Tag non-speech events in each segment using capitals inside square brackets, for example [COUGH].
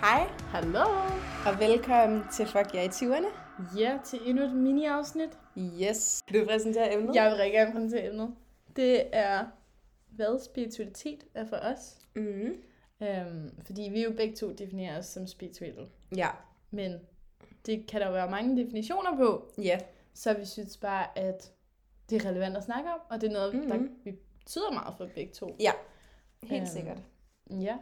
Hej, Hallo! og velkommen til Fuck jer i 20'erne. Ja, til endnu et mini-afsnit. Yes. Vil du præsentere emnet? Jeg vil rigtig gerne præsentere emnet. Det er, hvad spiritualitet er for os. Mm. Øhm, fordi vi jo begge to definerer os som spirituelle. Ja. Men det kan der jo være mange definitioner på. Ja. Så vi synes bare, at det er relevant at snakke om. Og det er noget, mm-hmm. der vi betyder meget for begge to. Ja. Helt Øhm. sikkert. Ja.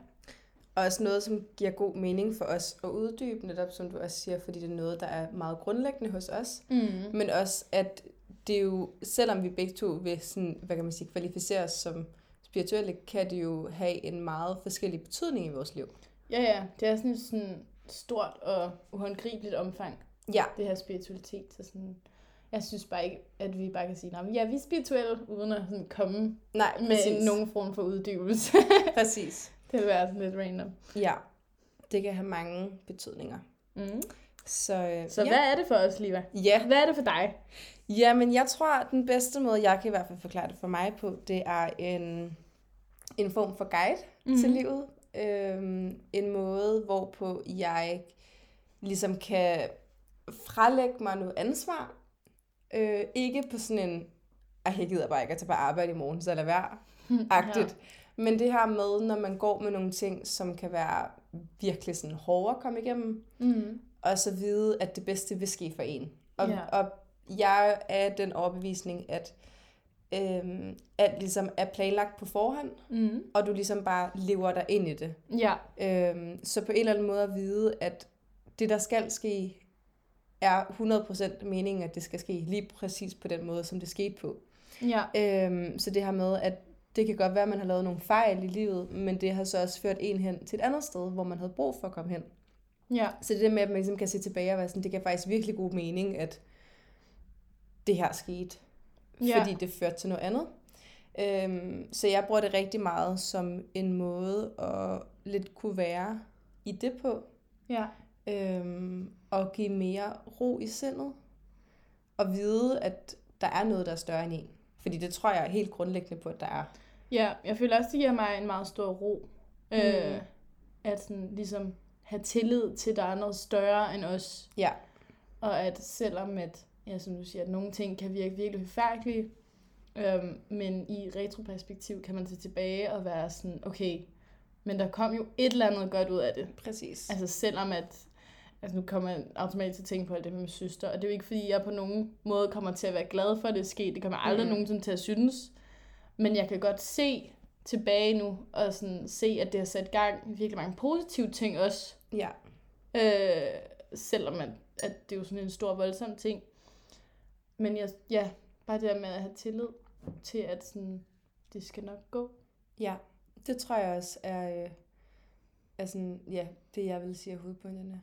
Også noget, som giver god mening for os at uddybe, netop som du også siger, fordi det er noget, der er meget grundlæggende hos os. Mm. Men også, at det er jo, selvom vi begge to vil sådan, hvad kan man sige, kvalificere os som spirituelle, kan det jo have en meget forskellig betydning i vores liv. Ja, ja. Det er sådan et sådan stort og uhåndgribeligt omfang. Ja. det her spiritualitet. Så sådan, jeg synes bare ikke, at vi bare kan sige, at ja, vi er spirituelle, uden at sådan komme Nej, med nogen form for uddybelse. Præcis. Det vil være sådan lidt random. Ja. Det kan have mange betydninger. Mm. Så, øh, Så ja. hvad er det for os, Liva? Ja. Hvad er det for dig? Jamen, jeg tror, at den bedste måde, jeg kan i hvert fald forklare det for mig på, det er en, en form for guide mm-hmm. til livet. Øhm, en måde, hvorpå jeg ligesom kan frelægge mig noget ansvar. Øh, ikke på sådan en, at jeg gider bare ikke at tage på arbejde i morgen, så lad være, [LAUGHS] agtigt. Ja. Men det her med, når man går med nogle ting, som kan være virkelig sådan hårde at komme igennem, Mm. og så vide, at det bedste vil ske for en. Og, Ja. og jeg er den overbevisning, at øhm, alt ligesom er planlagt på forhånd, Mm. og du ligesom bare lever dig ind i det. Ja. Øhm, så på en eller anden måde at vide, at det, der skal ske, er 100% meningen, at det skal ske lige præcis på den måde, som det skete på. Ja. Øhm, så det her med, at det kan godt være, at man har lavet nogle fejl i livet, men det har så også ført en hen til et andet sted, hvor man havde brug for at komme hen. Ja. Så det der med, at man ligesom kan se tilbage og være sådan, det kan faktisk virkelig god mening, at det her skete, Ja. fordi det førte til noget andet. Øhm, så jeg bruger det rigtig meget som en måde at lidt kunne være i det på, Ja. øhm, og give mere ro i sindet, og vide, at der er noget, der er større end en. Fordi det tror jeg helt grundlæggende på, at der er. Ja, jeg føler også, det giver mig en meget stor ro. Mm. Øh, at sådan ligesom have tillid til, at der er noget større end os. Ja, Og at selvom at, ja, som du siger, at nogle ting kan virke virkelig forfærdelige, øhm, men i retroperspektiv kan man se tilbage og være sådan, okay, men der kom jo et eller andet godt ud af det. præcis. Altså selvom at, altså nu kommer jeg automatisk til at tænke på alt det med min søster, og det er jo ikke fordi, jeg på nogen måde kommer til at være glad for, at det er sket. Det kommer aldrig mm. nogensinde til at synes. Men jeg kan godt se tilbage nu, og sådan se, at det har sat gang i virkelig mange positive ting også. Ja, Øh, selvom at, at det er jo sådan en stor voldsom ting. Men jeg, ja, bare det der med at have tillid til, at sådan, det skal nok gå. ja. Det tror jeg også er, øh, er sådan, ja, det jeg vil sige er hovedpointerne.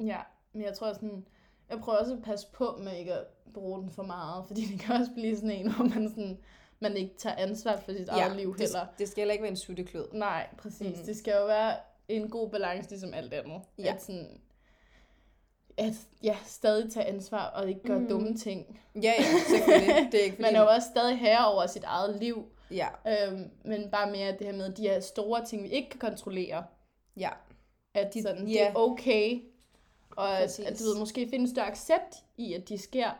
Ja, men jeg tror sådan, jeg prøver også at passe på med ikke at bruge den for meget, fordi det kan også blive sådan en, hvor man sådan, man ikke tager ansvar for sit eget liv det, heller. det skal heller ikke være en sutteklød. Nej, præcis. Mm. Det skal jo være en god balance, ligesom alt andet. Ja. At sådan, at ja, stadig tage ansvar og ikke gøre Mm. mm. dumme ting. Ja, ja, selvfølgelig. [LAUGHS] Det er ikke fordi... Man er jo også stadig herre over sit eget liv, Ja, øhm, men bare mere det her med de her store ting, vi ikke kan kontrollere. ja, At De- sådan, det ja. er okay, og at, at du ved, måske finde en større accept i, at de sker.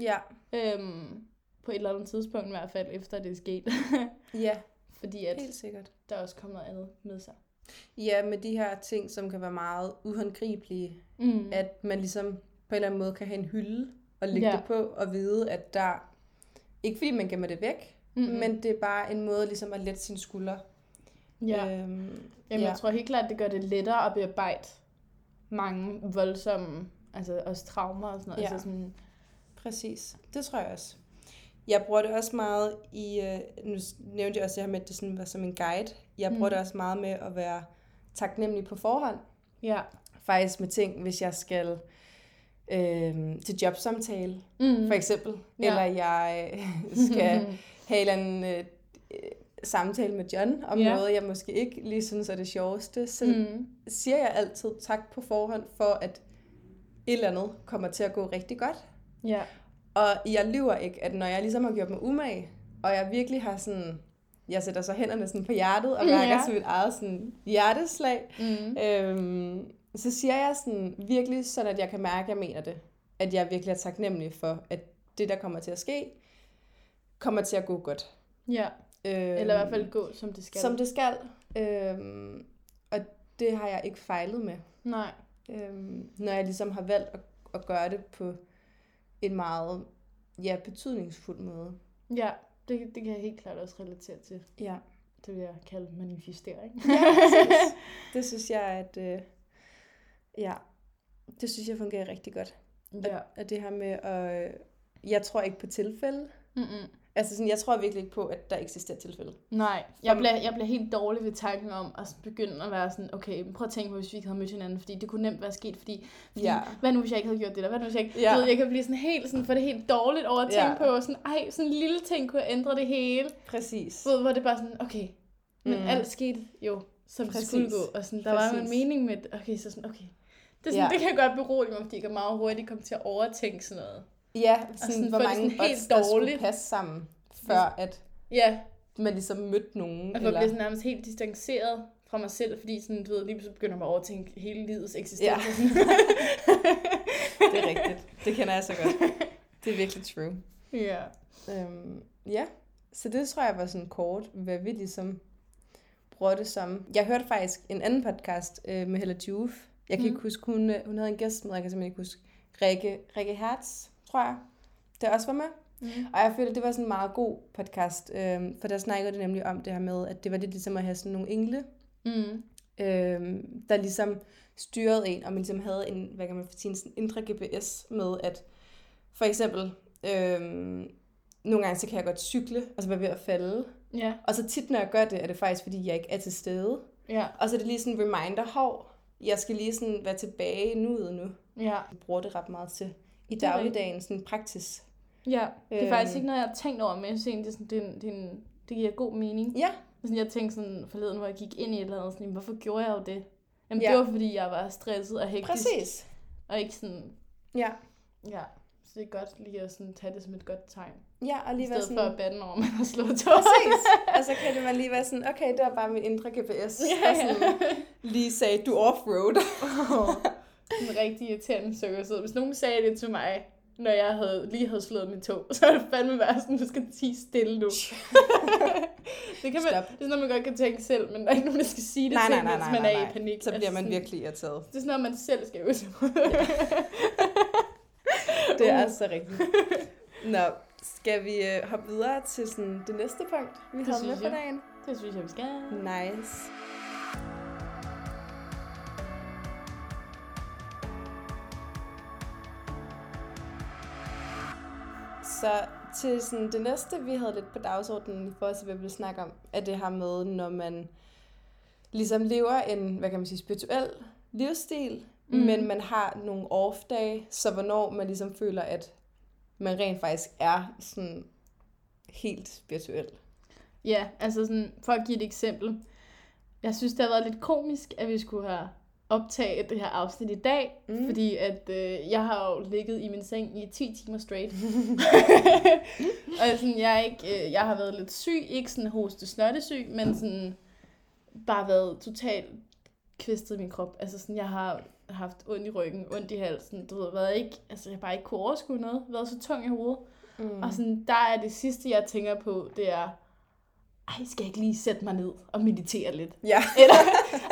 ja, Øhm, på et eller andet tidspunkt i hvert fald, efter det er sket. [LAUGHS] ja, Fordi at helt sikkert. der også kommer noget andet med sig. Ja, med de her ting, som kan være meget uhåndgribelige, Mm. at man ligesom på en eller anden måde kan have en hylde og lægge Ja. det på og vide, at der... Ikke fordi man gemmer det væk, Mm-mm. men det er bare en måde ligesom at lette sine skuldre. ja. Øhm, Jamen, ja. jeg tror helt klart, at det gør det lettere at bearbejde mange voldsomme, altså også traumer og sådan noget. Ja. Altså sådan, Præcis. Det tror jeg også. Jeg bruger det også meget i, øh, nu nævnte jeg også det her med, at det sådan var som en guide. Jeg bruger Mm. det også meget med at være taknemmelig på forhånd. ja. Faktisk med ting, hvis jeg skal øh, til jobsamtale, Mm. for eksempel. Ja. Eller jeg øh, skal [LAUGHS] have en eller anden øh, øh, samtale med John om Ja. noget, jeg måske ikke lige synes er det sjoveste. Så mm. siger jeg altid tak på forhånd, for at et eller andet kommer til at gå rigtig godt. Ja. Og jeg lyver ikke, at når jeg ligesom har gjort mig umage, og jeg virkelig har sådan jeg sætter så hænderne sådan på hjertet og mærker Ja. til mit eget sådan hjerteslag. Mm. Øhm, så siger jeg sådan virkelig sådan, at jeg kan mærke, at jeg mener det. At jeg virkelig er taknemmelig for, at det, der kommer til at ske, kommer til at gå godt. Ja, Øhm, eller i hvert fald gå, som det skal. Som det skal. Øhm, og det har jeg ikke fejlet med. Nej. Øhm, når jeg ligesom har valgt at, at gøre det på en meget ja, betydningsfuld måde. Ja, det, det kan jeg helt klart også relatere til. Ja. Det vil jeg kalde manifestering. ja præcis. [LAUGHS] det synes jeg, at øh, ja, det synes jeg fungerer rigtig godt. ja. Og det her med at, øh, jeg tror ikke på tilfælde. Mm-mm. Altså sådan, jeg tror virkelig ikke på, at der eksisterer tilfælde. Nej, jeg bliver, jeg bliver helt dårlig ved tanken om at begynde at være sådan, okay, prøv at tænke på, hvis vi ikke havde mødt hinanden, fordi det kunne nemt være sket, fordi, fordi Ja. hvad nu hvis jeg ikke havde gjort det der, hvad nu hvis jeg ikke, Ja. ved, jeg kan blive sådan helt sådan, for det helt dårligt over at tænke Ja. på, og sådan, ej, sådan en lille ting kunne ændre det hele, Præcis. ved, hvor det bare sådan, okay, men Mm. alt skete jo, som det Præcis. skulle gå, og sådan, der var jo en Præcis. mening med det, okay, så sådan, okay, det, er sådan, Ja. det kan jeg godt berolige mig, fordi jeg kan meget hurtigt komme til at overtænke sådan noget. Ja, sådan, sådan hvor mange sådan helt odds, der skulle passe sammen, før at Ja, man ligesom mødte nogen. Og for at blive sådan nærmest helt distanceret fra mig selv, fordi sådan, du ved, lige pludselig begynder man at overtænke hele livets eksistens. Ja. og. [LAUGHS] Det er rigtigt. Det kender jeg så godt. Det er virkelig true. ja. Øhm, ja, så det tror jeg var sådan kort, hvad vi ligesom bruger det som. Jeg hørte faktisk en anden podcast øh, med Hella Juf. Jeg kan Mm. ikke huske, hun, øh, hun havde en gæst med, jeg kan simpelthen ikke huske. Rikke, Rikke Hertz, tror jeg, der også var med. Mm. Og jeg følte, det var sådan en meget god podcast, øh, for der snakkede det nemlig om det her med, at det var lidt ligesom at have sådan nogle engle, Mm. øh, der ligesom styrede en, og man ligesom havde en, hvad kan man sige, en indre GPS med, at for eksempel, øh, nogle gange så kan jeg godt cykle, og så være ved at falde. Ja, Og så tit, når jeg gør det, er det faktisk, fordi jeg ikke er til stede. ja, Og så er det lige sådan en reminder, hov, jeg skal lige sådan være tilbage i nuet nu. ja. Jeg bruger det ret meget til i Det dagligdagen, sådan praksis. Ja, det er Øhm. faktisk ikke noget, jeg har tænkt over, men jeg synes egentlig, det, sådan, det, det, en- det giver god mening. Ja, Sådan, jeg tænkte sådan forleden, hvor jeg gik ind i et eller andet, sådan, hvorfor gjorde jeg jo det? Jamen, Ja. det var, fordi jeg var stresset og hektisk. præcis. Og ikke sådan, Ja, ja. Så det er godt lige at sådan, tage det som et godt tegn. ja og I lige være stedet sådan... for at bande over, man har slået to. Præcis. Og [LAUGHS] så kan det man lige være sådan, okay, det var bare mit indre GPS, Ja, der sådan lige sagde, du off-road. [LAUGHS] en rigtig irriterende sukker Hvis nogen sagde det til mig, når jeg havde, lige havde slået min tog, [LAUGHS] så ville det fandme være sådan, du skal tige stille nu. [LAUGHS] det, kan man, Stop. det er sådan noget, man godt kan tænke selv, men der er ikke nogen, der skal sige det Nej, til, nej, nej, nej, man nej, er nej. i panik. Så bliver Altså man sådan- virkelig irriteret. Det er sådan noget, man selv skal øve sig på. [LAUGHS] Det er Uh. så rigtigt. Nå, skal vi øh, hoppe videre til sådan det næste punkt, vi Det har med for dagen? Det synes jeg, vi skal. Nice. Så til sådan det næste, vi havde lidt på dagsordenen i forhold til, hvad vi vil snakke om, er det her med, når man ligesom lever en, hvad kan man sige, spirituel livsstil, mm. men man har nogle off-dage, så hvornår man ligesom føler, at man rent faktisk er sådan helt spirituel. Ja, altså sådan, for at give et eksempel. Jeg synes, det har været lidt komisk, at vi skulle have optaget det her afsnit i dag, mm. fordi at øh, jeg har jo ligget i min seng i 10 timer straight. [LAUGHS] og sådan, jeg, er ikke, øh, jeg har været lidt syg, ikke sådan hoste snottesyg, men sådan bare været totalt kvistet i min krop. Altså sådan, jeg har haft ondt i ryggen, ondt i halsen, du ved, været ikke, altså jeg har bare ikke kunne overskue noget, været så tung i hovedet. Mm. Og sådan, der er det sidste, jeg tænker på, det er, ej, skal jeg ikke lige sætte mig ned og meditere lidt? Ja. [LAUGHS] Eller,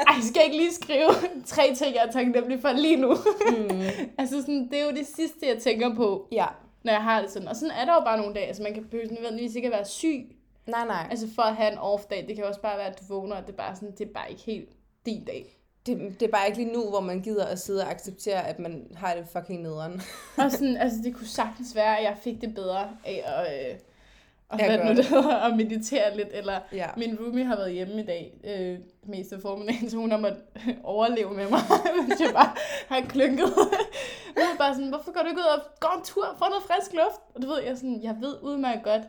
ej, skal jeg ikke lige skrive [LAUGHS] tre ting, jeg er taknemmelig for lige nu? Mm. [LAUGHS] altså sådan, det er jo det sidste, jeg tænker på, Ja. når jeg har det sådan. Og sådan er der jo bare nogle dage, altså man kan behøve nødvendigvis ikke at være syg, Nej, nej. altså for at have en off-dag. Det kan også bare være, at du vågner, og det er bare sådan, det er bare ikke helt din dag. Det, det er bare ikke lige nu, hvor man gider at sidde og acceptere, at man har det fucking nederen. Og sådan, altså det kunne sagtens være, at jeg fik det bedre af at, øh, [LAUGHS] og Jeg hvad nu det. hedder, at meditere lidt, eller Ja. Min roomie har været hjemme i dag, øh, mest af formiddagen, så hun har måttet [LAUGHS] overleve med mig, [LAUGHS] mens jeg bare har klynket. Hun er bare sådan, hvorfor går du ikke ud og går en tur, får noget frisk luft? Og du ved, jeg, sådan, jeg ved udmærket godt,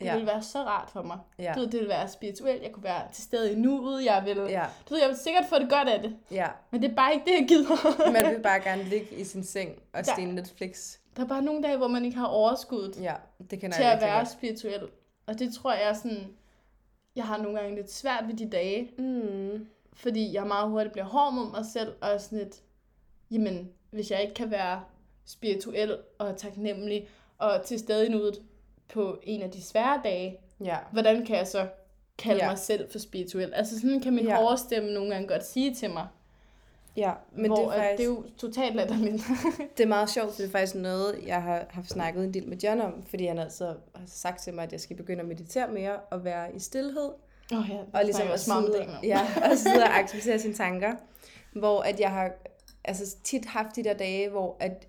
det Ja. ville være så rart for mig. Ja. Du ved, det ville være spirituelt, jeg kunne være til stede i nuet, jeg ville, Ja. du ved, jeg vil sikkert få det godt af det, Ja. men det er bare ikke det, jeg gider. [LAUGHS] Man vil bare gerne ligge i sin seng og stene Netflix. Der er bare nogle dage, hvor man ikke har overskud Ja, det kan til jeg at være godt. spirituel. Og det tror jeg er sådan, jeg har nogle gange lidt svært ved de dage, Mm. fordi jeg meget hurtigt bliver hård mod mig selv, og sådan lidt, jamen, hvis jeg ikke kan være spirituel og taknemmelig og til stede i nuet på en af de svære dage, Ja. hvordan kan jeg så kalde Ja. mig selv for spirituel? Altså sådan kan min Ja. ja. hårde stemme nogle gange godt sige til mig, Ja, men hvor det er, faktisk, det er jo totalt latterligt. [LAUGHS] det er meget sjovt, for det er faktisk noget, jeg har haft snakket en del med John om, fordi han altid har sagt til mig, at jeg skal begynde at meditere mere og være i stillhed. Oh, ja, og ligesom at sidde, det, ja, [LAUGHS] og sidde og acceptere sine tanker. Hvor at jeg har altså, tit haft de der dage, hvor at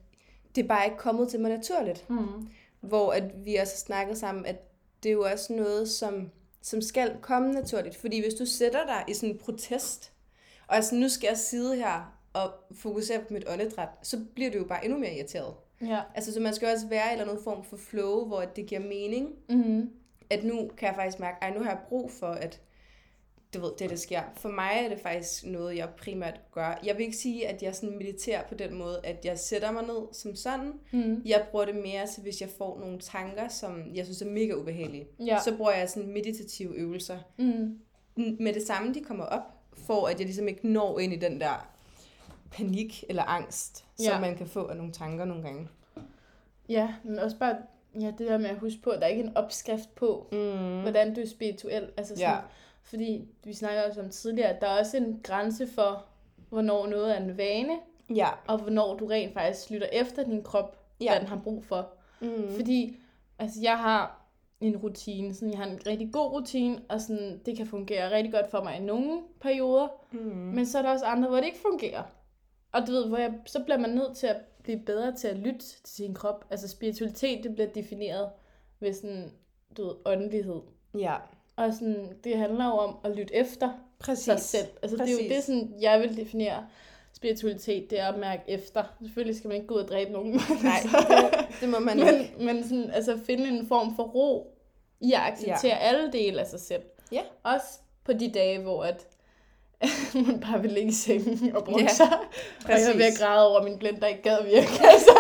det bare ikke kommet til mig naturligt. Mm. Hvor at vi også har snakket sammen, at det er jo også noget, som, som skal komme naturligt. Fordi hvis du sætter dig i sådan en protest, og altså nu skal jeg sidde her og fokusere på mit åndedræt, så bliver du jo bare endnu mere irriteret. Ja. Altså, så man skal også være i eller anden form for flow, hvor det giver mening Mm. at nu kan jeg faktisk mærke, at nu har jeg brug for, at du ved, det, der sker. For mig er det faktisk noget, jeg primært gør. Jeg vil ikke sige, at jeg sådan mediterer på den måde, at jeg sætter mig ned som sådan. Mm. Jeg bruger det mere, så hvis jeg får nogle tanker, som jeg synes er mega ubehagelige. Ja. Så bruger jeg sådan meditative øvelser. Mm. Med det samme, de kommer op, for at jeg ligesom ikke når ind i den der panik eller angst, som Ja. man kan få af nogle tanker nogle gange. Ja, men også bare ja, det der med at huske på, at der er ikke en opskrift på, Mm. hvordan du er spirituel. Altså sådan, Ja. Fordi vi snakker også om tidligere, at der er også en grænse for, hvornår noget er en vane, Ja. og hvornår du rent faktisk lytter efter din krop, Ja. hvad den har brug for. Mm. Fordi altså, jeg har en rutine, sådan, jeg har en rigtig god rutine, og sådan, det kan fungere rigtig godt for mig i nogle perioder, Mm. men så er der også andre, hvor det ikke fungerer. Og du ved, hvor jeg, så bliver man nødt til at blive bedre til at lytte til sin krop. Altså spiritualitet, det bliver defineret ved sådan, du ved, åndelighed. Ja. Og sådan, det handler jo om at lytte efter Præcis. sig selv. Altså det er jo Præcis. det, sådan, jeg vil definere spiritualitet, det er at mærke efter. Selvfølgelig skal man ikke gå ud og dræbe nogen. [LAUGHS] Nej, det, det må man ikke. men, men sådan, altså finde en form for ro i at acceptere ja. alle dele af sig selv. Ja. Også på de dage, hvor at [LAUGHS] man bare vil ligge i sengen og bruge Ja, sig. Og jeg er ved at præcis. græde over, at min blender ikke gad virke. [LAUGHS] Altså.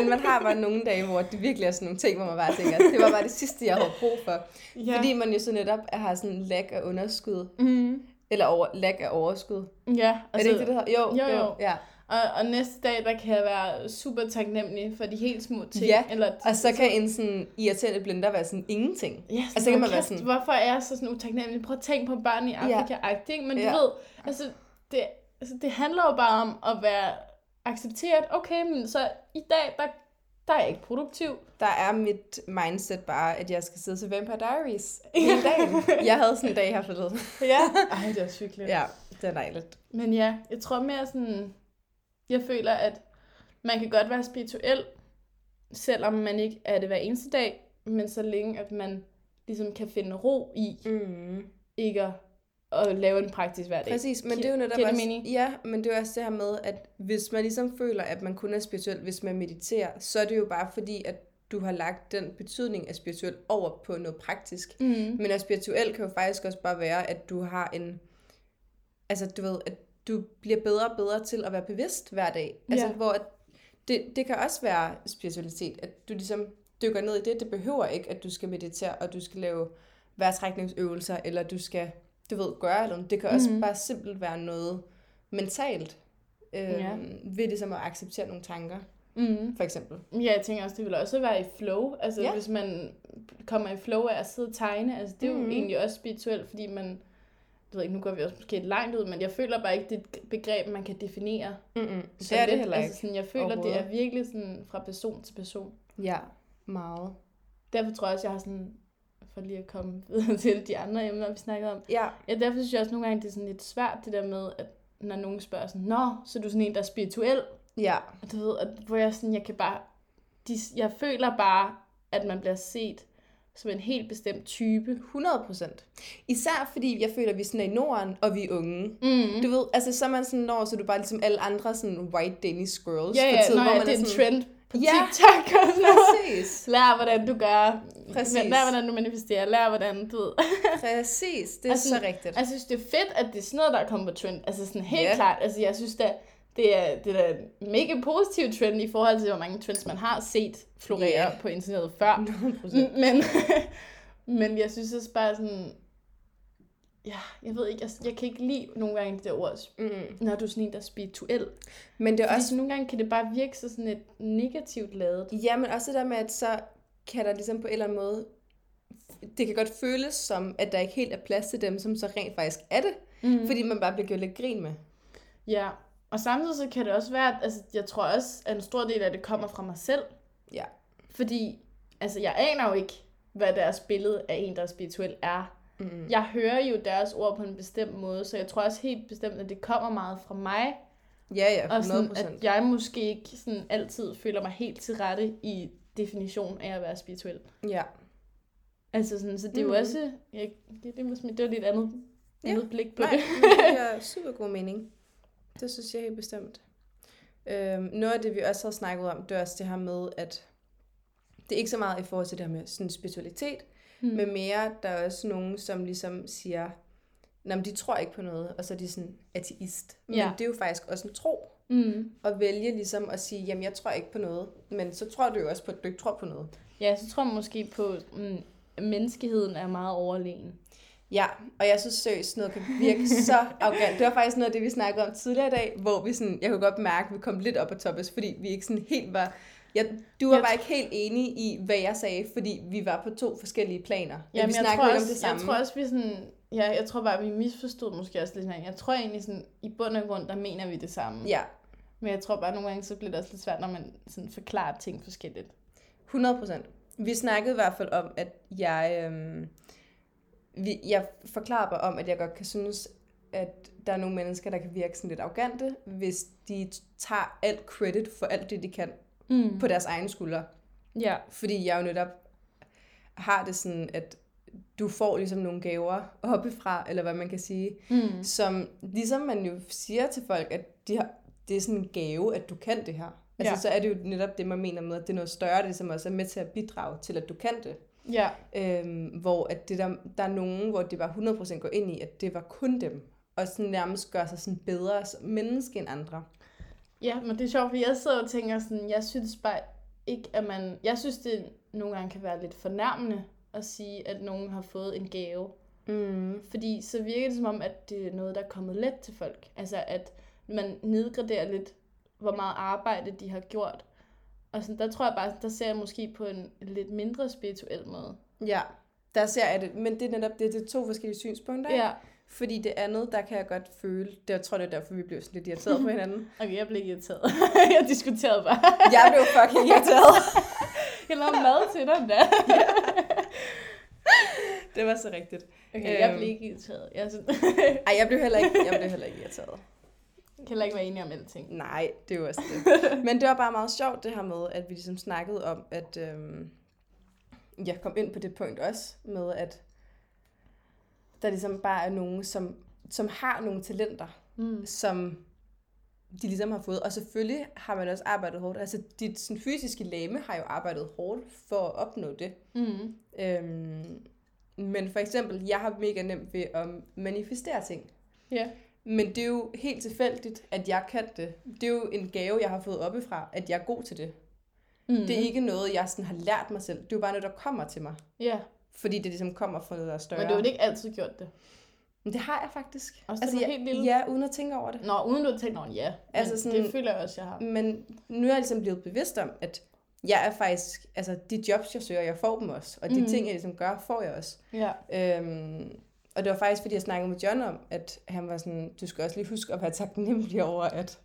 Men man har bare nogle dage, hvor det virkelig er sådan nogle ting, hvor man bare tænker, det var bare det sidste, jeg havde brug for. Ja. Fordi man jo så netop har sådan en lag af underskud. Mm. Eller over, lag af overskud. Ja, Altså, er det ikke det, det hedder? Jo, jo, jo. Ja. Og, og næste dag, der kan jeg være super taknemmelig for de helt små ting. Ja, Eller, Og så kan en sådan irriterende blender være sådan ingenting. Ja, Altså, så kan man være kæft, sådan- Hvorfor er jeg så sådan utaknemmelig? Prøv at tænke på børn i Afrika, ja. Men du Ja. ved, altså det, altså, det handler jo bare om at være accepteret. Okay, men så i dag, der, der er jeg ikke produktiv. Der er mit mindset bare, at jeg skal sidde til Vampire Diaries [LAUGHS] hele dagen. Jeg havde sådan en dag her forleden. Ja. Ej, det er hyggeligt. Ja, det er dejligt. Men ja, jeg tror mere sådan, jeg føler, at man kan godt være spirituel, selvom man ikke er det hver eneste dag, men så længe, at man ligesom kan finde ro i, Mm. ikke at, at lave en praktisk hverdag. Præcis, men det er jo netop også, mening? ja, men det er også det her med, at hvis man ligesom føler, at man kun er spirituel, hvis man mediterer, så er det jo bare fordi, at du har lagt den betydning af spirituel over på noget praktisk. Mm. Men at spirituel kan jo faktisk også bare være, at du har en, altså du ved, at du bliver bedre og bedre til at være bevidst hver dag. Altså Ja. hvor at det, det kan også være spiritualitet, at du ligesom dykker ned i det. Det behøver ikke, at du skal meditere, og du skal lave vejrtrækningsøvelser, eller du skal, du ved, gøre noget. Det kan også Mhm. bare simpelt være noget mentalt, øh, Ja. ved ligesom at acceptere nogle tanker, Mm. for eksempel. Ja, jeg tænker også, det vil også være i flow. Altså, Ja. hvis man kommer i flow af at sidde og tegne, altså, det er jo Mhm. egentlig også spirituelt, fordi man, jeg ved ikke, nu går vi også måske lidt langt ud, men jeg føler bare ikke, det er et begreb, man kan definere. Mm-mm. Det så er det heller ikke. Altså, sådan, jeg føler, det er virkelig sådan fra person til person. Ja, meget. Derfor tror jeg også, jeg har sådan, for lige at komme [LAUGHS] videre til de andre emner, vi snakkede om. Ja, Ja, derfor synes jeg også nogle gange, det er sådan lidt svært, det der med, at når nogen spørger sådan, Nå, så er du sådan en, der er spirituel? ja, Og Du ved, at, hvor jeg sådan, jeg kan bare, de, jeg føler bare, at man bliver set som en helt bestemt type. 100 procent. Især fordi jeg føler, at vi sådan er i Norden, og vi er unge. Mm. Du ved, altså så er man sådan når, så er du bare ligesom alle andre sådan white Danish girls Ja, for ja, tiden, når hvor ja, man det er en sådan, trend på Ja. TikTok og sådan noget. Præcis. Lær, hvordan du gør. Præcis. Lær, hvordan du manifesterer. Lær, hvordan du ved. [LAUGHS] Præcis, det er Altså, så rigtigt. Jeg synes, det er fedt, at det er sådan noget, der er kommet på trend. Altså sådan helt Ja. klart. Altså, jeg synes da, det er, det er en mega positiv trend i forhold til, hvor mange trends man har set florere Ja. på internettet før. [LAUGHS] 100%. Mm, Men, [LAUGHS] Men jeg synes også bare sådan, ja, jeg ved ikke, jeg, jeg kan ikke lide nogle gange det der ord, Mm. når du er sådan en, der er spirituel. Men det er Fordi også så nogle gange kan det bare virke så sådan et negativt ladet. Ja, men også det der med, at så kan der ligesom på en eller anden måde, det kan godt føles som, at der ikke helt er plads til dem, som så rent faktisk er det, Mm. fordi man bare bliver gjort lidt grin med. Ja, og samtidig så kan det også være, at altså, jeg tror også, at en stor del af det kommer fra mig selv. Ja. Fordi, altså jeg aner jo ikke, hvad deres billede af en, der er spirituel er. Mm. Jeg hører jo deres ord på en bestemt måde, så jeg tror også helt bestemt, at det kommer meget fra mig. Ja, ja, Og sådan, 100%. at jeg måske ikke sådan altid føler mig helt til rette i definition af at være spirituel. Ja. Altså sådan, så det er jo Mhm. også, jeg, det, det, måske, det var lidt andet, Ja. andet blik på Nej, det. det giver [LAUGHS] super god mening. Det synes jeg helt bestemt. Øhm, noget af det, vi også har snakket om, det er også det her med, at det er ikke så meget i forhold til det her med sådan spiritualitet, Mm. mm. men mere, der er også nogen, som ligesom siger, Nå, men de tror ikke på noget, og så er de sådan ateist. Men Ja. det er jo faktisk også en tro, Mm. at vælge ligesom at sige, jamen jeg tror ikke på noget, men så tror du jo også på, at du ikke tror på noget. Ja, så tror jeg måske på, mm, at menneskeheden er meget overlegen. Ja, og jeg synes seriøst, noget kan virke [LAUGHS] så arrogant. Det var faktisk noget af det, vi snakkede om tidligere i dag, hvor vi sådan, jeg kunne godt mærke, at vi kom lidt op på toppes, fordi vi ikke sådan helt var... Jeg, du var Jeg bare ikke helt enig i, hvad jeg sagde, fordi vi var på to forskellige planer. Men Jamen, vi snakkede ikke om det samme. jeg tror også, vi sådan... Ja, jeg tror bare, vi misforstod måske også lidt hinanden. Jeg tror egentlig sådan, i bund og grund, der mener vi det samme. Ja, Men jeg tror bare, nogle gange, så bliver det også lidt svært, når man sådan forklarer ting forskelligt. 100 procent. Vi snakkede i hvert fald om, at jeg, øhm, vi, jeg forklarer bare om, at jeg godt kan synes, at der er nogle mennesker, der kan virke sådan lidt arrogante, hvis de tager alt credit for alt det, de kan Mm. på deres egne skuldre. Ja. Fordi jeg jo netop har det sådan, at du får ligesom nogle gaver oppefra, eller hvad man kan sige, Mm. som ligesom man jo siger til folk, at de har, det er sådan en gave, at du kan det her. Altså Ja. så er det jo netop det, man mener med, at det er noget større, det som også er med til at bidrage til, at du kan det. Ja. Øhm, hvor at det der, der er nogen, hvor det bare 100% går ind i, at det var kun dem. Og sådan nærmest gør sig sådan bedre som menneske end andre. Ja, men det er sjovt, fordi jeg sidder og tænker sådan, jeg synes bare ikke, at man... Jeg synes, det nogle gange kan være lidt fornærmende at sige, at nogen har fået en gave. Mm. Fordi så virker det som om, at det er noget, der er kommet let til folk. Altså, at man nedgraderer lidt, hvor meget arbejde de har gjort. Og sådan, der tror jeg bare, der ser jeg måske på en lidt mindre spirituel måde. Ja, der ser jeg det. Men det er netop det, det er to forskellige synspunkter. ikke? Fordi det andet, der kan jeg godt føle, det jeg tror, det er derfor, vi blev sådan lidt irriteret på [LAUGHS] hinanden. Okay, jeg blev irriteret. [LAUGHS] jeg diskuterede bare. Jeg blev fucking irriteret. [LAUGHS] Jeg lavede mad til dig da. Det var så rigtigt. Okay, jeg Øhm. blev ikke irriteret. Jeg synes, Ej, jeg blev heller ikke, jeg blev heller ikke irriteret. kan heller ikke være enige om alting. Nej, det er jo også det. Men det var bare meget sjovt det her med, at vi ligesom snakkede om, at øhm, jeg kom ind på det punkt også, med at der ligesom bare er nogen, som, som har nogle talenter, Mm. som de ligesom har fået. Og selvfølgelig har man også arbejdet hårdt. Altså dit sådan, fysiske læme har jo arbejdet hårdt for at opnå det. Mm. Øhm, men for eksempel, jeg har mega nemt ved at manifestere ting. Ja. Men det er jo helt tilfældigt, at jeg kan det. Det er jo en gave, jeg har fået oppefra, at jeg er god til det. Mm. Det er ikke noget, jeg sådan har lært mig selv. Det er jo bare noget, der kommer til mig. Ja, Fordi det ligesom kommer fra noget, der er større. men du har ikke altid gjort det. Men det har jeg faktisk. Også var jeg, helt lille? Ja, uden at tænke over det. Nå, uden du har tænkt over det, ja. Altså sådan- det føler jeg også, jeg har. Men nu er jeg ligesom blevet bevidst om, at jeg er faktisk, altså de jobs, jeg søger, jeg får dem også. Og de mm. ting, jeg ligesom gør, får jeg også. Ja. Øhm, og det var faktisk, fordi jeg snakkede med John om, at han var sådan, du skal også lige huske at være taknemmelig over, at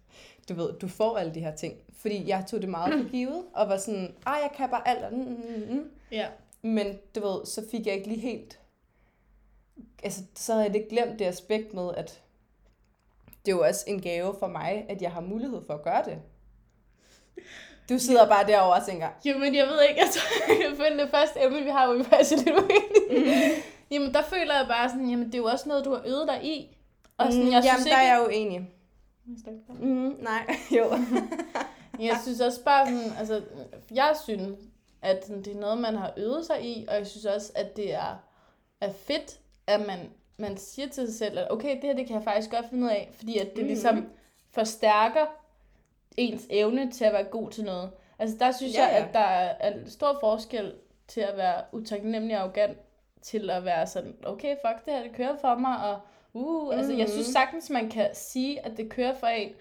du ved, du får alle de her ting. Fordi jeg tog det meget for givet, og var sådan, ah, jeg kan bare alt. og Mm, mm, mm. Ja. Men du ved, så fik jeg ikke lige helt... Altså, så havde jeg lidt glemt det aspekt med, at det er jo også en gave for mig, at jeg har mulighed for at gøre det. Du sidder bare derovre og tænker, Jo, men jeg ved ikke, jeg tror, jeg det første emne, vi har, hvor vi faktisk er lidt uenige. Mm. Jamen, der føler jeg bare sådan, jamen, det er jo også noget, du har øvet dig i. Og sådan, mm, jeg jamen, synes der ikke... er jeg jo enig. Mm, nej, [LAUGHS] jo. Jeg synes også bare sådan, altså, jeg synes, at sådan, det er noget, man har øvet sig i, og jeg synes også, at det er, er fedt, at man, man siger til sig selv, at okay, det her, det kan jeg faktisk godt finde ud af, fordi at det Mhm. ligesom forstærker ens evne til at være god til noget. Altså der synes Ja, jeg, ja. at der er, er en stor forskel til at være utaknemmelig og arrogant, til at være sådan, okay, fuck det her, det kører for mig, og uh, mm. altså jeg synes sagtens, man kan sige, at det kører for en,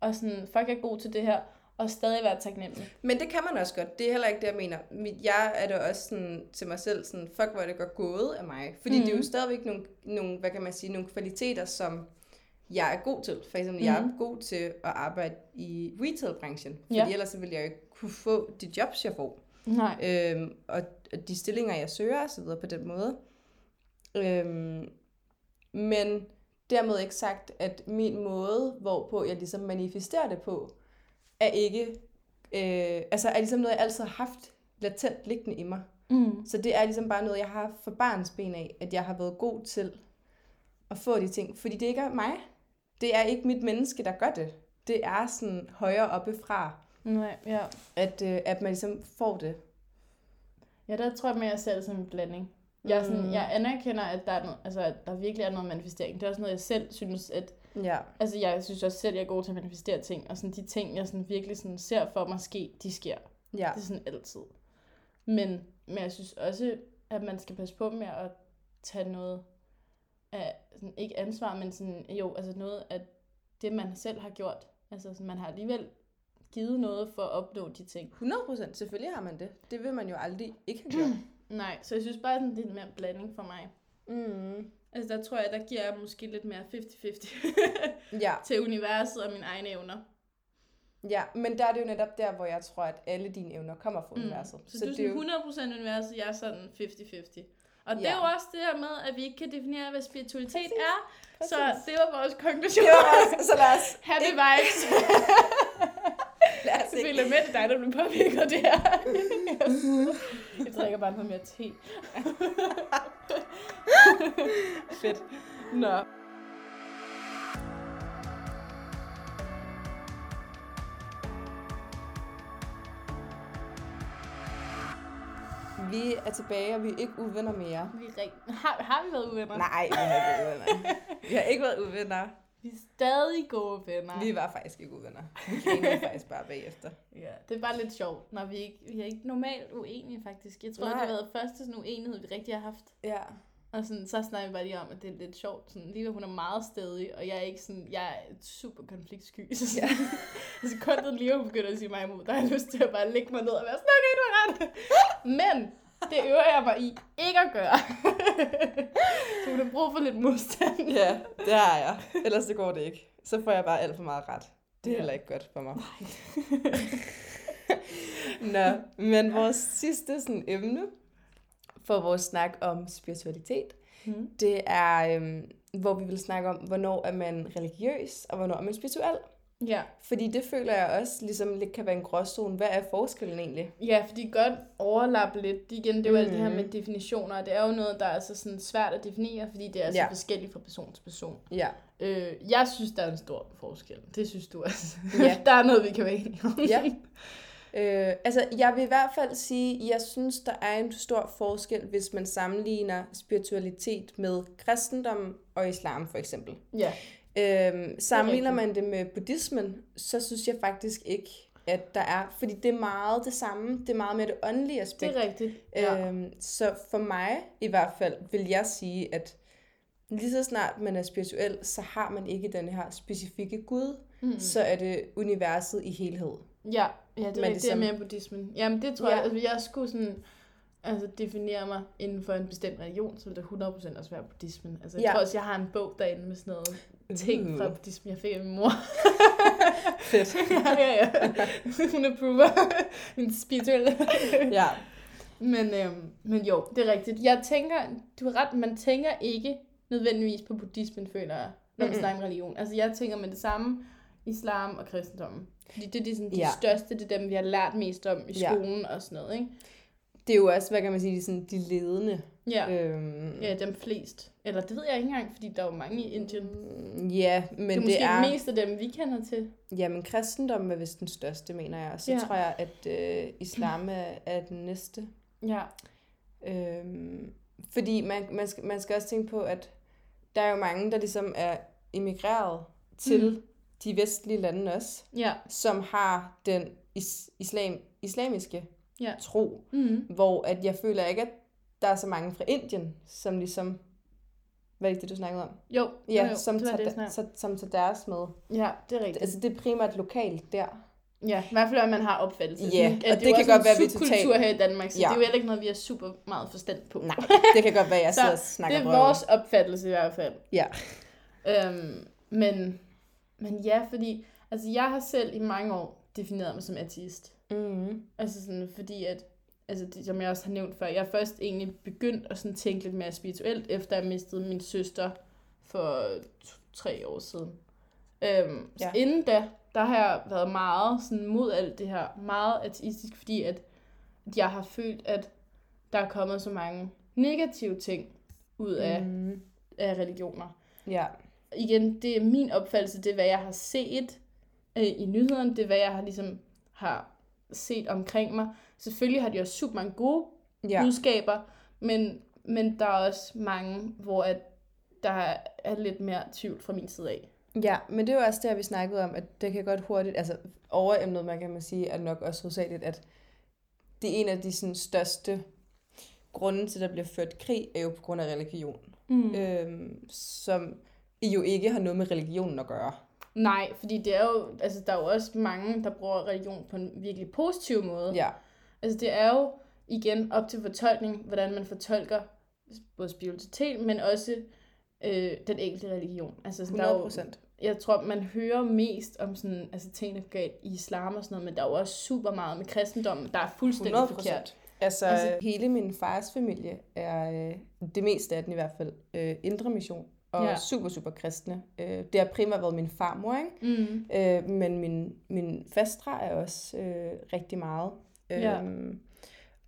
og sådan, fuck, jeg er god til det her, og stadig være taknemmelig. Men det kan man også godt. Det er heller ikke det, jeg mener. Jeg er da også sådan, til mig selv sådan, fuck, hvor er det godt gået af mig. Fordi mm. det er jo stadigvæk nogle, nogle, hvad kan man sige, nogle kvaliteter, som jeg er god til. For eksempel, mm. jeg er god til at arbejde i retailbranchen. Fordi ja. ellers så ville jeg ikke kunne få de jobs, jeg får. Nej. Øhm, og de stillinger, jeg søger, videre på den måde. Øhm, men dermed ikke sagt, at min måde, hvorpå jeg ligesom manifesterer det på, er ikke, øh, altså er ligesom noget, jeg altid har haft latent liggende i mig. Mm. Så det er ligesom bare noget, jeg har for barns ben af, at jeg har været god til at få de ting. Fordi det ikke er mig. Det er ikke mit menneske, der gør det. Det er sådan højere oppe fra, Nej, ja. at, øh, at man ligesom får det. Ja, der tror jeg mere, jeg ser det som en blanding. Jeg, er sådan, Mm. jeg anerkender, at der, er noget, altså, at der virkelig er noget manifestering. Det er også noget, jeg selv synes, at... Ja. Altså, jeg synes også selv, jeg er god til at manifestere ting. Og sådan, de ting, jeg sådan virkelig sådan ser for mig ske, de sker. Ja. Det er sådan altid. Men, men jeg synes også, at man skal passe på med at tage noget af, sådan, ikke ansvar, men sådan, jo, altså noget af det, man selv har gjort. Altså, sådan, man har alligevel givet noget for at opnå de ting. 100 procent. Selvfølgelig har man det. Det vil man jo aldrig ikke have gjort. [CLEARS THROAT] Nej, så jeg synes bare, sådan, det er mere blanding for mig. mm. Altså, der tror jeg, der giver jeg måske lidt mere 50-50 [LAUGHS] Ja. til universet og mine egne evner. ja, men der er det jo netop der, hvor jeg tror, at alle dine evner kommer fra universet. Mm. Så, så du er det er sådan 100% universet, jeg er sådan 50-50. Og det Ja. er jo også det her med, at vi ikke kan definere, hvad spiritualitet Præcis. er. Præcis. Så det var vores konklusion. Det også, så lad os, [LAUGHS] Happy vibes. [LAUGHS] Jeg føler med, det dig, der bliver påvirket af det her. Jeg drikker bare noget mere te. Fedt. Nå. Vi er tilbage, og vi er ikke uvenner mere. Vi er rigt... har, har vi været uvenner? Nej, vi har ikke været uvenner. [LAUGHS] Vi har ikke været uvenner. Vi er stadig gode venner. Vi var faktisk ikke uvenner. Vi grinede faktisk bare bagefter. Ja, det er bare lidt sjovt, når vi ikke, vi er ikke normalt uenige faktisk. Jeg tror, Nej. det har været første sådan uenighed, vi rigtig har haft. Ja. Og sådan, så snakker vi bare lige om, at det er lidt sjovt. Sådan, lige hun er meget stedig, og jeg er ikke sådan, jeg er super konfliktsky. [LAUGHS] Så sådan, ja. [LAUGHS] sekundet lige hun begynder at sige mig imod, der har jeg lyst til at bare lægge mig ned og være sådan, okay, du har ret. [LAUGHS] Men det øver jeg mig i ikke at gøre. så hun har brug for lidt modstand. Ja, det har jeg. Ellers det går det ikke. Så får jeg bare alt for meget ret. Det er heller ikke godt for mig. [LAUGHS] Nå, men vores sidste sådan, emne for vores snak om spiritualitet, Hmm. det er, øhm, hvor vi vil snakke om, hvornår er man religiøs, og hvornår er man spirituel. Ja. Fordi det føler jeg også ligesom lidt kan være en gråzone. Hvad er forskellen egentlig? Ja, fordi godt overlappe lidt. Igen, det er jo mm. alt det her Mhm. med definitioner. og Det er jo noget, der er så sådan svært at definere, fordi det er så Ja. forskelligt fra person til person. Ja. Øh, jeg synes, der er en stor forskel. Det synes du også. Ja. [LAUGHS] der er noget, vi kan være enige om. Ja. Øh, altså, jeg vil i hvert fald sige, at jeg synes, der er en stor forskel, hvis man sammenligner spiritualitet med kristendom og islam, for eksempel. ja. Øhm, sammenligner man det med buddhismen, så synes jeg faktisk ikke, at der er, fordi det er meget det samme, det er meget mere det åndelige aspekt. Det er rigtigt. Ja. Øhm, så for mig i hvert fald vil jeg sige, at lige så snart man er spirituel, så har man ikke den her specifikke Gud, Mm. så er det universet i helhed. Ja, ja det er rigtigt. Det er mere buddhismen. Jamen, det tror Ja. ja. jeg, altså, jeg skulle sådan altså, definere mig inden for en bestemt religion, så ville det 100% også være buddhismen. Altså, jeg Ja. tror også, jeg har en bog derinde med sådan noget ting Uh. fra buddhismen, jeg fik af min mor. [LAUGHS] Fedt. [LAUGHS] ja, ja, ja. Hun approver min spirituelle. ja. men, øhm, men jo, det er rigtigt. Jeg tænker, du har ret, man tænker ikke nødvendigvis på buddhismen, føler jeg, når man snakker om religion. Altså, jeg tænker med det samme, islam og kristendommen. Fordi det er de, sådan, de Ja. største, det er dem, vi har lært mest om i Ja. skolen og sådan noget, ikke? Det er jo også, hvad kan man sige, de, sådan, de ledende. Ja. Øhm, Ja, dem flest. Eller det ved jeg ikke engang, fordi der er jo mange i Indien. Mm, Ja, men det er det, måske er... mest af dem, vi kender til. Jamen, kristendommen er vist den største, mener jeg. Og så Ja. tror jeg, at øh, islam er, er den næste. Ja. Øhm, fordi man, man, skal, man skal også tænke på, at der er jo mange, der ligesom er emigreret til Mm. de vestlige lande også, Ja. som har den is, islam, islamiske Ja. tro, Mm. hvor at jeg føler ikke, at der er så mange fra Indien, som ligesom, hvad er det, du snakkede om? Jo, Ja, jo, jo, som, det tager, det, jeg så, som tager deres med. Ja, det er rigtigt. Altså, det er primært lokalt der. Ja, i hvert fald, at man har opfattelse. Ja, at og det jo kan godt være, vi er subkultur totalt- her i Danmark, så Ja. det er jo heller ikke noget, vi har super meget forstand på. Nej, det kan godt være, jeg [LAUGHS] Så sidder og snakker det er vores opfattelse i hvert fald. Ja. Øhm, men, men ja, fordi altså, jeg har selv i mange år defineret mig som ateist. Mm. Altså sådan, fordi at, altså det, som jeg også har nævnt før, jeg er først egentlig begyndt at sådan tænke lidt mere spirituelt, efter jeg mistede min søster for to, tre år siden. Øhm, ja. Så inden da, der har jeg været meget sådan mod alt det her, meget ateistisk, fordi at, at jeg har følt, at der er kommet så mange negative ting ud af. Mm. af religioner. Ja. Igen, det er min opfattelse, det er hvad jeg har set øh, i nyhederne, det er hvad jeg har ligesom har set omkring mig. Selvfølgelig har de også super mange gode ja. Budskaber, men, men der er også mange, hvor at der er lidt mere tvivl fra min side af. Ja, men det er jo også der, vi snakkede om, at det kan godt hurtigt, altså overemnet, man kan man sige, er nok også hovedsageligt, at det er en af de sådan, største grunde til, at der bliver ført krig, er jo på grund af religion. Mm. Øhm, som jo ikke har noget med religionen at gøre. Nej, fordi det er jo, altså, der er jo også mange, der bruger religion på en virkelig positiv måde. Ja, Altså det er jo igen op til fortolkning, hvordan man fortolker både spiritualitet, men også øh, den enkelte religion. Altså sådan, der er 100 jo, procent. jeg tror, man hører mest om sådan, altså ting, der går galt i islam og sådan noget, men der er jo også super meget med kristendommen, der er fuldstændig 100%. forkert. Altså, Altså- altså, hele min fars familie er, øh, det meste af den i hvert fald, øh, indre mission. Og Ja. ja. super, super kristne. Øh, det har primært været min farmor, ikke? Mm. Øh, men min, min fastre er også øh, rigtig meget. Ja. Øhm,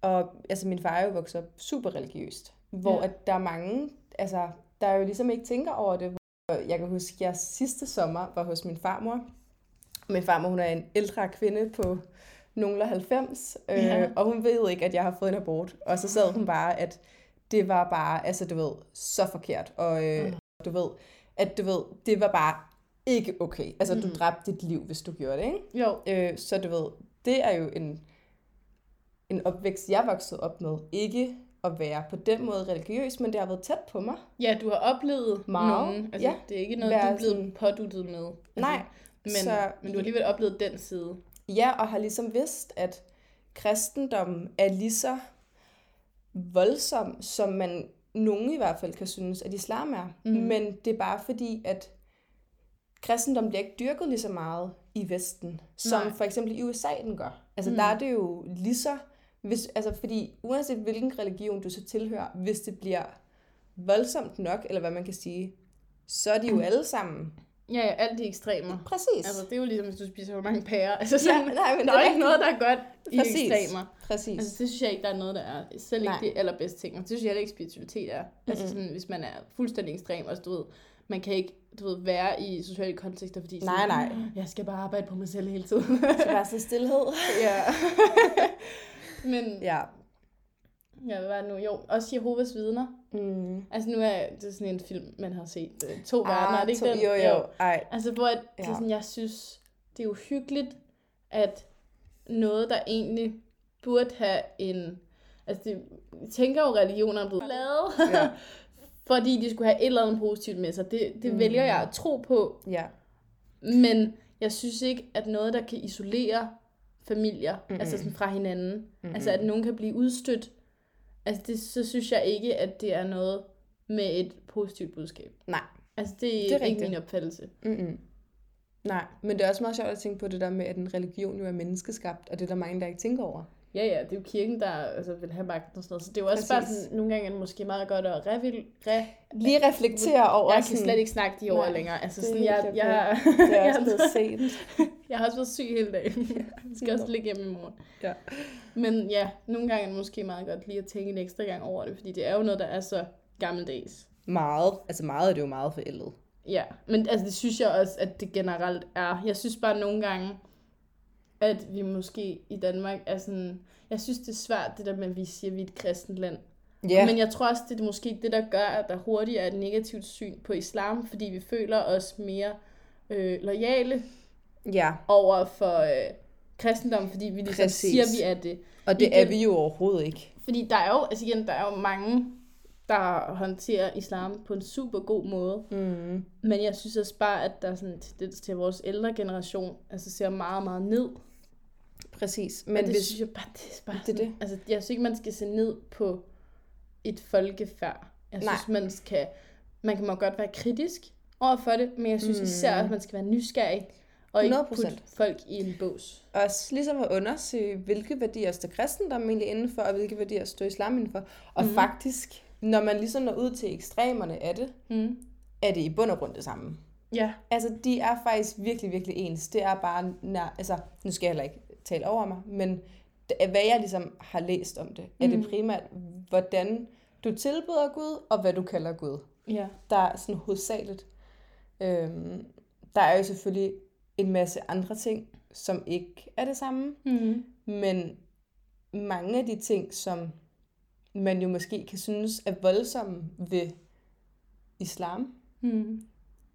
og altså, min far er jo vokset op super religiøst, hvor Ja. ja. at der er mange, altså, der jo ligesom ikke tænker over det. Jeg kan huske, at jeg sidste sommer var hos min farmor. Min farmor, hun er en ældre kvinde på nogle af 90, øh, Ja. og hun ved ikke, at jeg har fået en abort. Og så sad hun bare, at det var bare, altså du ved, så forkert. Og øh, Mm. Du ved, at du ved, det var bare ikke okay. Altså, mm. du dræbte dit liv, hvis du gjorde det, ikke? Jo, Øh, så du ved, det er jo en, en opvækst, jeg voksede op med. Ikke at være på den måde religiøs, men det har været tæt på mig. ja, du har oplevet Meget, nogen. Altså, ja. det er ikke noget, du er blevet sådan- påduttet med. Altså, Nej, Men, så- men du har alligevel oplevet den side. Ja, og har ligesom vidst, at kristendommen er lige så voldsom, som man nogen i hvert fald kan synes, at islam er. Mhm. Mm. Men det er bare fordi, at kristendom bliver ikke dyrket lige så meget i Vesten, som Nej. for eksempel i USA den gør. Altså Mm. mm. der er det jo lige så... Hvis, altså fordi uanset hvilken religion du så tilhører, hvis det bliver voldsomt nok, eller hvad man kan sige, så er de jo alle sammen. Ja, ja, alt de ekstremer. Præcis. Altså, det er jo ligesom, hvis du spiser for mange pærer. [LAUGHS] Altså, ja, sådan, nej, men der er ikke noget, der er godt i Præcis. ekstremer. Præcis. Altså, det synes jeg ikke, der er noget, der er. Selv ikke Nej. det allerbedste ting. Og det synes jeg heller ikke, spiritualitet er. Mm-hmm. Altså, sådan, hvis man er fuldstændig ekstrem, og du ved, man kan ikke du ved, være i sociale kontekster, fordi Nej, sådan, nej. jeg skal bare arbejde på mig selv hele tiden. Så bare så stillhed. [LAUGHS] ja. [LAUGHS] Men, Ja. Ja, hvad var det nu? Jo, også Jehovas vidner. Mm. Altså, nu er det sådan en film, man har set. øh, To verdener, er det ikke Ah, to, den? Jo, jo. Ej. Altså, hvor at, ja. det er sådan, jeg synes, det er uhyggeligt, at noget, der egentlig burde have en... Altså, det, jeg tænker jo, religioner er blevet lavet, Ja. [LAUGHS] fordi de skulle have et eller andet positivt med sig. Det, det mm. vælger jeg at tro på, Ja. men jeg synes ikke, at noget, der kan isolere familier, mm-hmm. altså sådan fra hinanden, Mm-mm. altså at nogen kan blive udstødt, altså det, så synes jeg ikke, at det er noget med et positivt budskab. Nej. Altså det det er ikke rigtigt. min opfattelse. Mm-mm. Nej, men det er også meget sjovt at tænke på det der med, at en religion jo er menneskeskabt, og det er der mange, der ikke tænker over. Ja, ja, det er jo kirken, der altså, vil have magten og sådan noget. Så det er jo også Præcis. bare sådan, nogle gange er det måske meget godt at revil, re, Lige reflektere over Jeg kan slet ikke snakke de Nej, længere. Altså, det sådan, jeg, okay. jeg, Det er jeg, også [LAUGHS] blevet sent. [LAUGHS] jeg har også været syg hele dagen. Jeg [LAUGHS] skal også ligge hjemme i morgen. Ja. Men ja, nogle gange er det måske meget godt lige at tænke en ekstra gang over det, fordi det er jo noget, der er så gammeldags. Meget. Altså meget er det jo meget forældet. Ja, men altså, det synes jeg også, at det generelt er. Jeg synes bare nogle gange, at vi måske i Danmark er sådan... Jeg synes, det er svært, det der med, at vi siger, at vi er et kristent land. Ja. Men jeg tror også, det er måske det, der gør, at der hurtigt er et negativt syn på islam, fordi vi føler os mere øh, lojale Ja. over for, øh, kristendom, fordi vi ligesom Præcis. siger, vi er det. Og det Igen. er vi jo overhovedet ikke. Fordi der er jo, altså igen, der er jo mange, der håndterer islam på en super god måde. Mm. Men jeg synes også bare, at der er sådan til, til vores ældre generation, altså ser meget, meget ned. Præcis. Men Men det hvis, synes jeg bare, det er bare Det sådan, Altså, jeg synes ikke, man skal se ned på et folkefærd. Jeg Nej. synes, man skal, man kan må godt være kritisk over for det, men jeg synes Mm. især, at man skal være nysgerrig, og ikke 100%. putte folk i en bås. også ligesom at undersøge, hvilke værdier står kristendom egentlig indenfor, og hvilke værdier står islam indenfor. Og mm. faktisk, når man ligesom når ud til ekstremerne af det, Mm. er det i bund og grund det samme. Ja. Altså, de er faktisk virkelig, virkelig ens. Det er bare, nær, altså, nu skal jeg heller ikke tale over mig, men er, hvad jeg ligesom har læst om det, er Mhm. det primært, hvordan du tilbeder Gud, og hvad du kalder Gud. Ja. Der er sådan hovedsageligt. Øhm, der er jo selvfølgelig en masse andre ting, som ikke er det samme, Mm. men mange af de ting, som man jo måske kan synes er voldsomme ved islam, Mm.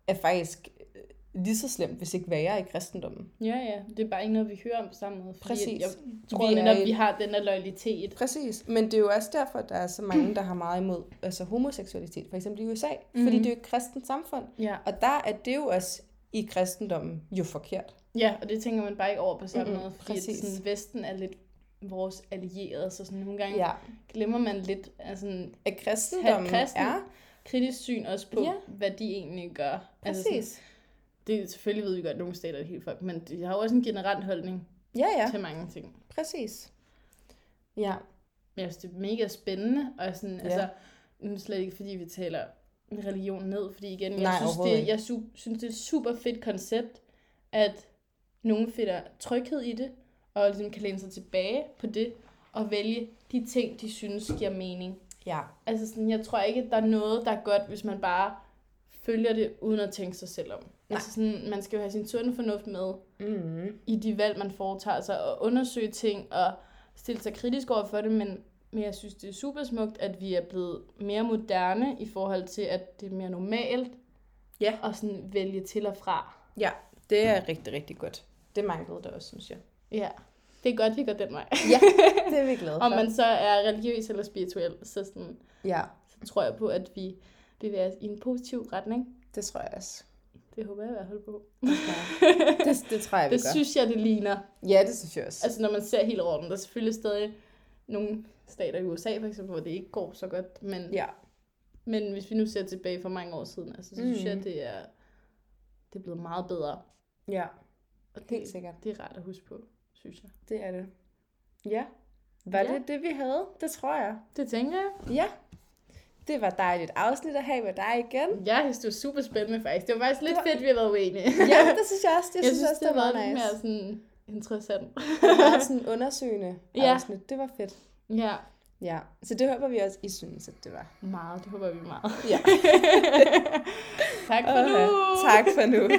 er faktisk øh, lige så slemt, hvis ikke værre i kristendommen. Ja, ja. Det er bare ikke noget, vi hører om på samme måde. Præcis. Jeg tror Vi netop, i- vi har den her loyalitet. Præcis, men det er jo også derfor, at der er så mange, der har meget imod altså homoseksualitet, for eksempel i USA, mm-hmm. fordi Mhm. det er jo et kristent samfund, Ja. og der er det jo også i kristendommen jo forkert. ja, og det tænker man bare ikke over på samme Mm-mm, måde, fordi sådan, Vesten er lidt vores allierede, så sådan nogle gange Ja, glemmer man lidt sådan at kristendommen kristen- er kritisk syn også på, Ja. hvad de egentlig gør. Altså præcis. sådan, det er selvfølgelig ved vi godt, at nogle stater er helt fuck, men de har jo også en generel holdning Ja, ja. til mange ting. præcis. Ja, Men jeg synes, det er mega spændende, og sådan, Ja. altså, nu slet ikke, fordi vi taler religion ned, fordi igen, jeg, Nej, synes, det, jeg su- synes, det er et super fedt koncept, at nogen finder tryghed i det, og ligesom kan læne sig tilbage på det, og vælge de ting, de synes giver mening. ja, Altså sådan, jeg tror ikke, at der er noget, der er godt, hvis man bare følger det, uden at tænke sig selv om. Nej. Altså sådan, man skal jo have sin sunde fornuft med mm, i de valg, man foretager sig, og undersøge ting, og stille sig kritisk over for det, men, men jeg synes, det er super smukt, at vi er blevet mere moderne i forhold til, at det er mere normalt Ja. at sådan vælge til og fra. ja, det er rigtig, rigtig godt. Det manglede der også, synes jeg. Ja, det er godt, vi går den vej. Ja, [LAUGHS] det er vi glade for. Om man så er religiøs eller spirituel, så, sådan, Ja, så tror jeg på, at vi bevæger os i en positiv retning. det tror jeg også. Det håber jeg i hvert fald på. Det, [LAUGHS] det tror jeg, vi Det gør. synes jeg, det ligner. Ja, det synes jeg også. Altså når man ser hele rundt, der er selvfølgelig stadig nogle stater i USA for eksempel, hvor det ikke går så godt, men, Ja, men hvis vi nu ser tilbage for mange år siden, altså, så synes Mhm. jeg, det er, det er blevet meget bedre. ja, Og det, helt sikkert. det er rart at huske på, synes jeg. Det er det. Ja. Var Ja. det det, vi havde? Det tror jeg. Det tænker jeg. Ja. Det var dejligt afsnit at have med dig igen. Jeg synes, det var super spændende faktisk. Det var faktisk lidt Det var- fedt, vi har været uenige. Ja, det synes jeg også. Jeg, [LAUGHS] jeg synes, synes, også, det været var lidt nice. mere sådan interessant. [LAUGHS] Det var meget sådan undersøgende [LAUGHS] Ja. afsnit. Det var fedt. ja, Ja, så det håber vi også, I synes, at det var. meget. Det håber vi meget. Ja. tak for nu. Tak for nu.